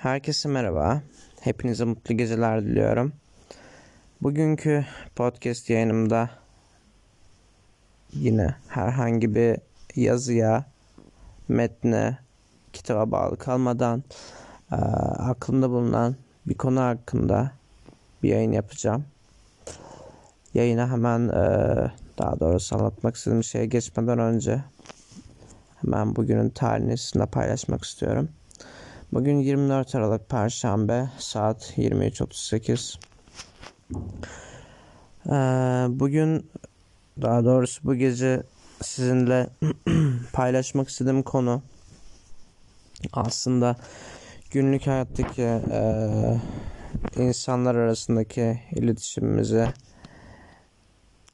Herkese merhaba. Hepinize mutlu geceler diliyorum. Bugünkü podcast yayınımda yine herhangi bir yazıya, metne, kitaba bağlı kalmadan e, aklımda bulunan bir konu hakkında bir yayın yapacağım. Yayına hemen e, daha doğrusu anlatmak istediğim şeye geçmeden önce hemen bugünün tarihini sizinle paylaşmak istiyorum. Bugün 24 Aralık Perşembe saat 23.38. Ee, bugün daha doğrusu bu gece sizinle paylaşmak istediğim konu aslında günlük hayattaki e, insanlar arasındaki iletişimimizi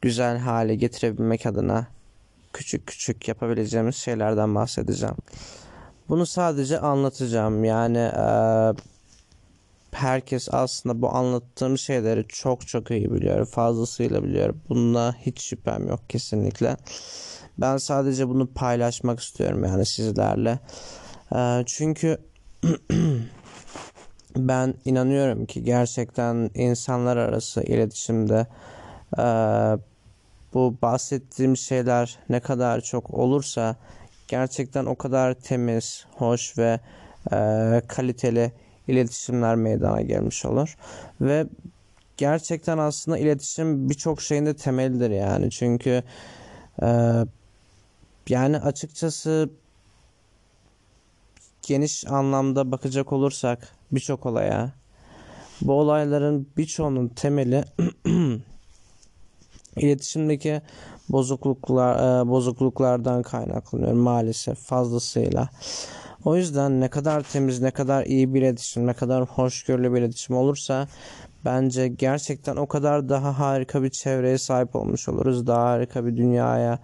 güzel hale getirebilmek adına küçük küçük yapabileceğimiz şeylerden bahsedeceğim. Bunu sadece anlatacağım. Yani e, herkes aslında bu anlattığım şeyleri çok çok iyi biliyor. Fazlasıyla biliyor. Bunda hiç şüphem yok kesinlikle. Ben sadece bunu paylaşmak istiyorum yani sizlerle. E, çünkü ben inanıyorum ki gerçekten insanlar arası iletişimde e, bu bahsettiğim şeyler ne kadar çok olursa gerçekten o kadar temiz, hoş ve e, kaliteli iletişimler meydana gelmiş olur. Ve gerçekten aslında iletişim birçok şeyin de temelidir yani. Çünkü e, yani açıkçası geniş anlamda bakacak olursak birçok olaya bu olayların birçoğunun temeli iletişimdeki bozukluklar e, bozukluklardan kaynaklanıyor maalesef fazlasıyla. O yüzden ne kadar temiz, ne kadar iyi bir iletişim, ne kadar hoşgörülü bir iletişim olursa bence gerçekten o kadar daha harika bir çevreye sahip olmuş oluruz. Daha harika bir dünyaya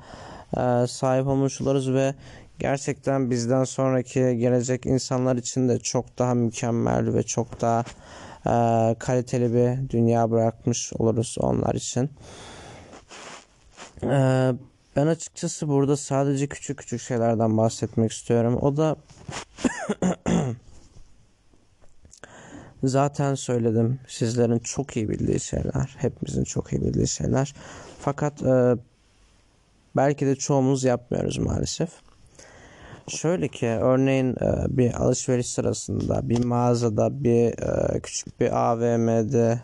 e, sahip olmuş oluruz ve gerçekten bizden sonraki gelecek insanlar için de çok daha mükemmel ve çok daha e, kaliteli bir dünya bırakmış oluruz onlar için. Ee, ben açıkçası burada sadece küçük küçük şeylerden bahsetmek istiyorum. O da zaten söyledim. Sizlerin çok iyi bildiği şeyler. Hepimizin çok iyi bildiği şeyler. Fakat e, belki de çoğumuz yapmıyoruz maalesef. Şöyle ki örneğin e, bir alışveriş sırasında bir mağazada bir e, küçük bir AVM'de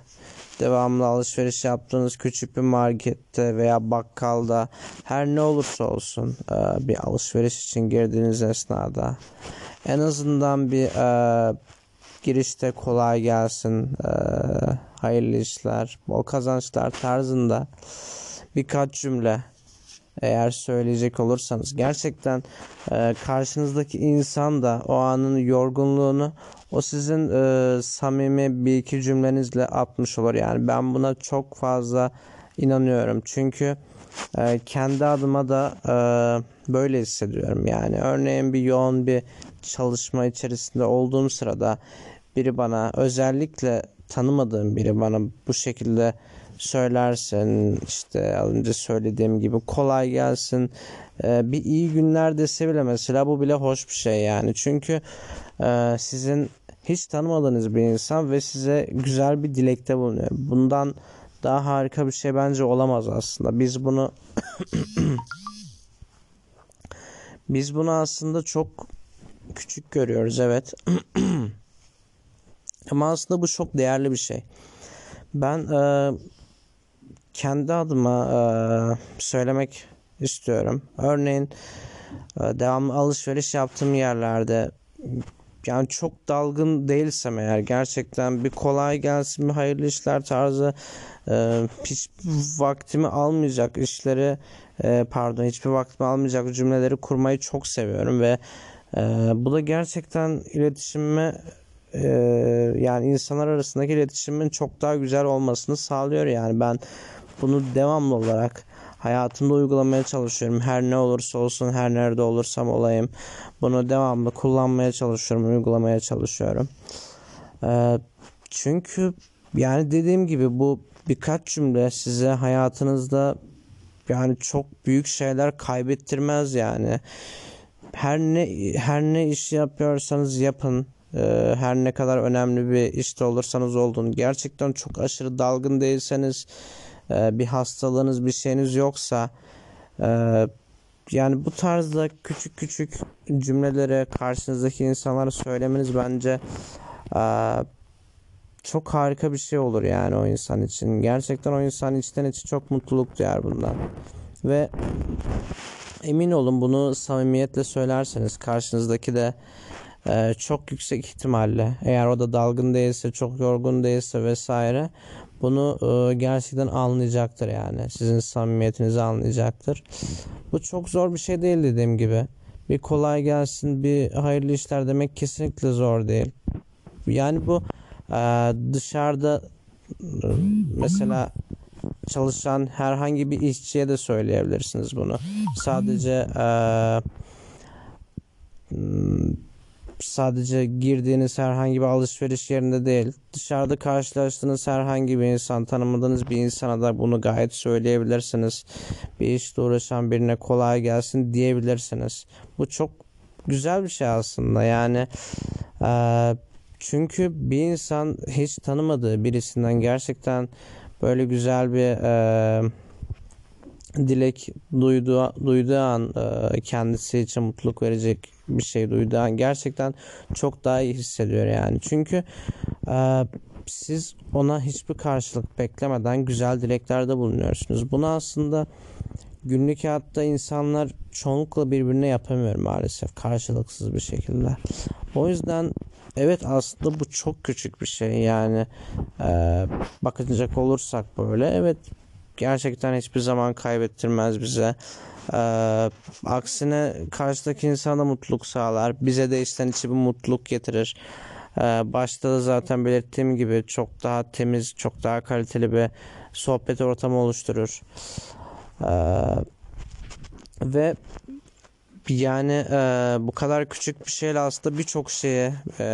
devamlı alışveriş yaptığınız küçük bir markette veya bakkalda her ne olursa olsun e, bir alışveriş için girdiğiniz esnada en azından bir e, girişte kolay gelsin, e, hayırlı işler, bol kazançlar tarzında birkaç cümle eğer söyleyecek olursanız. Gerçekten e, karşınızdaki insan da o anın yorgunluğunu o sizin e, samimi bir iki cümlenizle atmış olur. Yani ben buna çok fazla inanıyorum. Çünkü e, kendi adıma da e, böyle hissediyorum. Yani örneğin bir yoğun bir çalışma içerisinde olduğum sırada biri bana özellikle tanımadığım biri bana bu şekilde söylersin işte az önce söylediğim gibi kolay gelsin ee, bir iyi günler dese bile mesela bu bile hoş bir şey yani çünkü e, sizin hiç tanımadığınız bir insan ve size güzel bir dilekte bulunuyor. Bundan daha harika bir şey bence olamaz aslında. Biz bunu biz bunu aslında çok küçük görüyoruz evet. Ama aslında bu çok değerli bir şey. Ben e, kendi adıma e, söylemek istiyorum. Örneğin e, devamlı alışveriş yaptığım yerlerde yani çok dalgın değilsem eğer gerçekten bir kolay gelsin bir hayırlı işler tarzı e, hiç vaktimi almayacak işleri e, pardon hiçbir vaktimi almayacak cümleleri kurmayı çok seviyorum ve e, bu da gerçekten iletişimime e, yani insanlar arasındaki iletişimin çok daha güzel olmasını sağlıyor. Yani ben bunu devamlı olarak hayatımda uygulamaya çalışıyorum. Her ne olursa olsun, her nerede olursam olayım. Bunu devamlı kullanmaya çalışıyorum, uygulamaya çalışıyorum. Ee, çünkü yani dediğim gibi bu birkaç cümle size hayatınızda yani çok büyük şeyler kaybettirmez yani. Her ne her ne iş yapıyorsanız yapın. e, her ne kadar önemli bir işte olursanız olun gerçekten çok aşırı dalgın değilseniz e, bir hastalığınız bir şeyiniz yoksa e, yani bu tarzda küçük küçük cümleleri karşınızdaki insanlara söylemeniz bence e, çok harika bir şey olur yani o insan için. Gerçekten o insan içten içe çok mutluluk duyar bundan. Ve emin olun bunu samimiyetle söylerseniz karşınızdaki de e, çok yüksek ihtimalle eğer o da dalgın değilse çok yorgun değilse vesaire bunu e, gerçekten anlayacaktır yani sizin samimiyetinizi anlayacaktır. Bu çok zor bir şey değil dediğim gibi. Bir kolay gelsin bir hayırlı işler demek kesinlikle zor değil. Yani bu e, dışarıda e, mesela çalışan herhangi bir işçiye de söyleyebilirsiniz bunu. Sadece e, sadece girdiğiniz herhangi bir alışveriş yerinde değil, dışarıda karşılaştığınız herhangi bir insan, tanımadığınız bir insana da bunu gayet söyleyebilirsiniz. Bir işte uğraşan birine kolay gelsin diyebilirsiniz. Bu çok güzel bir şey aslında. Yani e, çünkü bir insan hiç tanımadığı birisinden gerçekten böyle güzel bir e, dilek duyduğu, duyduğu an e, kendisi için mutluluk verecek bir şey duyduğu an gerçekten çok daha iyi hissediyor yani. Çünkü e, siz ona hiçbir karşılık beklemeden güzel dileklerde bulunuyorsunuz. Bunu aslında günlük hayatta insanlar çoğunlukla birbirine yapamıyor maalesef karşılıksız bir şekilde. O yüzden evet aslında bu çok küçük bir şey yani e, bakacak olursak böyle evet gerçekten hiçbir zaman kaybettirmez bize. Ee, aksine karşıdaki insana mutluluk sağlar. Bize de içten içe bir mutluluk getirir. Ee, başta da zaten belirttiğim gibi çok daha temiz, çok daha kaliteli bir sohbet ortamı oluşturur. Ee, ve yani e, bu kadar küçük bir şeyle aslında birçok şeye e,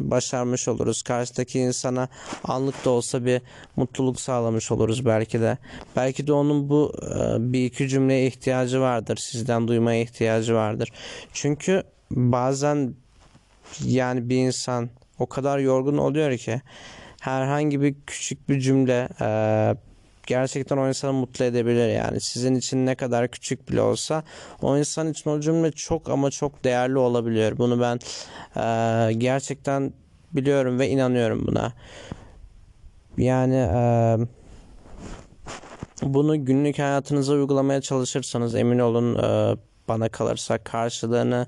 başarmış oluruz. Karşıdaki insana anlık da olsa bir mutluluk sağlamış oluruz belki de. Belki de onun bu e, bir iki cümleye ihtiyacı vardır. Sizden duymaya ihtiyacı vardır. Çünkü bazen yani bir insan o kadar yorgun oluyor ki herhangi bir küçük bir cümle e, gerçekten o insanı mutlu edebilir yani. Sizin için ne kadar küçük bile olsa o insan için o cümle çok ama çok değerli olabiliyor. Bunu ben e, gerçekten biliyorum ve inanıyorum buna. Yani e, bunu günlük hayatınıza uygulamaya çalışırsanız emin olun e, bana kalırsa karşılığını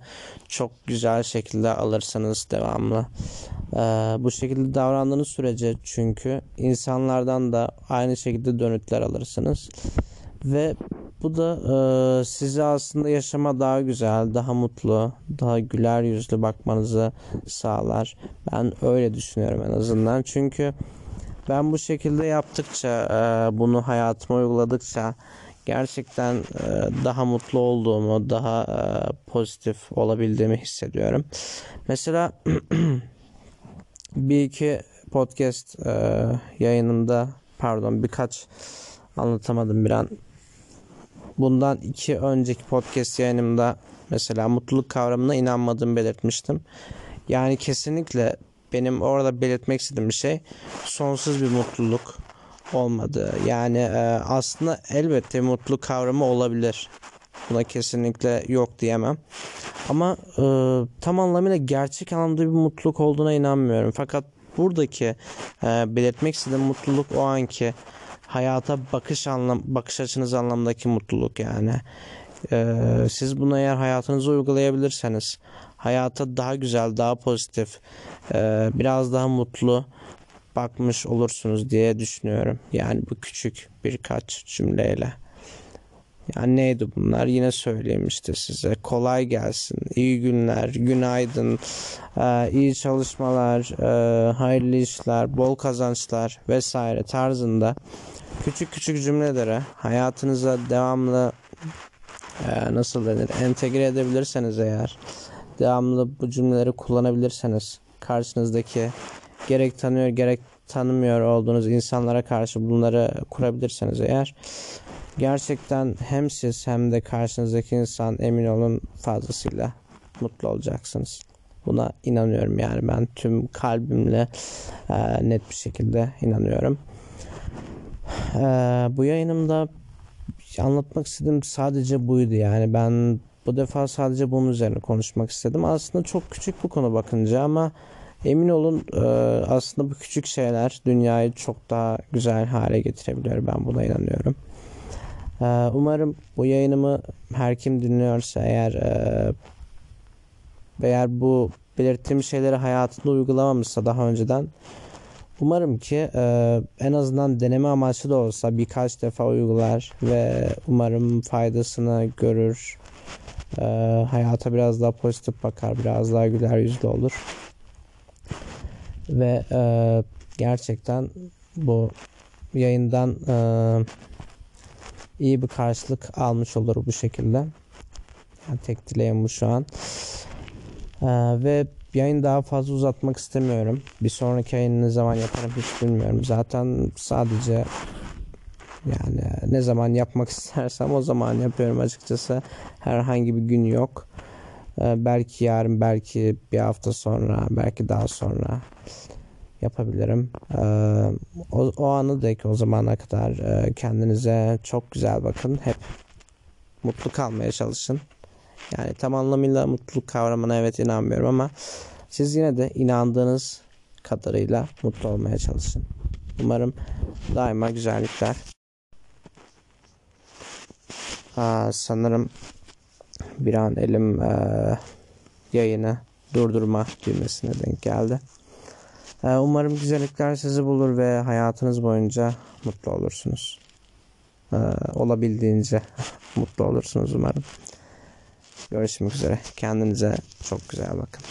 çok güzel şekilde alırsanız devamlı. Ee, bu şekilde davrandığınız sürece çünkü insanlardan da aynı şekilde dönütler alırsınız. Ve bu da e, size aslında yaşama daha güzel, daha mutlu, daha güler yüzlü bakmanızı sağlar. Ben öyle düşünüyorum en azından. Çünkü ben bu şekilde yaptıkça, e, bunu hayatıma uyguladıkça gerçekten e, daha mutlu olduğumu, daha e, pozitif olabildiğimi hissediyorum. Mesela bir iki podcast e, yayınında pardon birkaç anlatamadım bir an. Bundan iki önceki podcast yayınımda mesela mutluluk kavramına inanmadığımı belirtmiştim. Yani kesinlikle benim orada belirtmek istediğim bir şey sonsuz bir mutluluk olmadı. Yani e, aslında elbette mutluluk kavramı olabilir. Buna kesinlikle yok diyemem. Ama e, tam anlamıyla gerçek anlamda bir mutluluk olduğuna inanmıyorum. Fakat buradaki e, belirtmek istediğim mutluluk o anki hayata bakış anlam bakış açınız anlamdaki mutluluk yani. E, siz bunu eğer hayatınıza uygulayabilirseniz hayata daha güzel, daha pozitif, e, biraz daha mutlu bakmış olursunuz diye düşünüyorum. Yani bu küçük birkaç cümleyle. Yani neydi bunlar? Yine söyleyeyim işte size. Kolay gelsin, iyi günler, günaydın, e, iyi çalışmalar, e, hayırlı işler, bol kazançlar vesaire tarzında küçük küçük cümlelere hayatınıza devamlı e, nasıl denir entegre edebilirseniz eğer devamlı bu cümleleri kullanabilirseniz karşınızdaki gerek tanıyor gerek tanımıyor olduğunuz insanlara karşı bunları kurabilirseniz eğer gerçekten hem siz hem de karşınızdaki insan emin olun fazlasıyla mutlu olacaksınız. Buna inanıyorum yani ben tüm kalbimle e, net bir şekilde inanıyorum. E, bu yayınımda anlatmak istediğim sadece buydu yani ben bu defa sadece bunun üzerine konuşmak istedim. Aslında çok küçük bu konu bakınca ama emin olun e, aslında bu küçük şeyler dünyayı çok daha güzel hale getirebiliyor. Ben buna inanıyorum. E, umarım bu yayınımı her kim dinliyorsa eğer e, eğer bu belirttiğim şeyleri hayatında uygulamamışsa daha önceden umarım ki en azından deneme amaçlı da olsa birkaç defa uygular ve umarım faydasını görür. Hayata biraz daha pozitif bakar, biraz daha güler yüzlü olur. Ve e, gerçekten bu yayından e, iyi bir karşılık almış olur bu şekilde. Yani tek dileğim bu şu an. Ee, ve yayın daha fazla uzatmak istemiyorum. Bir sonraki yayını ne zaman yaparım hiç bilmiyorum. Zaten sadece yani ne zaman yapmak istersem o zaman yapıyorum açıkçası. Herhangi bir gün yok. Ee, belki yarın, belki bir hafta sonra, belki daha sonra yapabilirim. Ee, o, o anı dek o zamana kadar e, kendinize çok güzel bakın. Hep mutlu kalmaya çalışın. Yani tam anlamıyla mutluluk kavramına evet inanmıyorum ama siz yine de inandığınız kadarıyla mutlu olmaya çalışın. Umarım daima güzellikler. Aa, sanırım bir an elim e, yayını durdurma düğmesine denk geldi. E, umarım güzellikler sizi bulur ve hayatınız boyunca mutlu olursunuz. E, olabildiğince mutlu olursunuz umarım. Görüşmek üzere. Kendinize çok güzel bakın.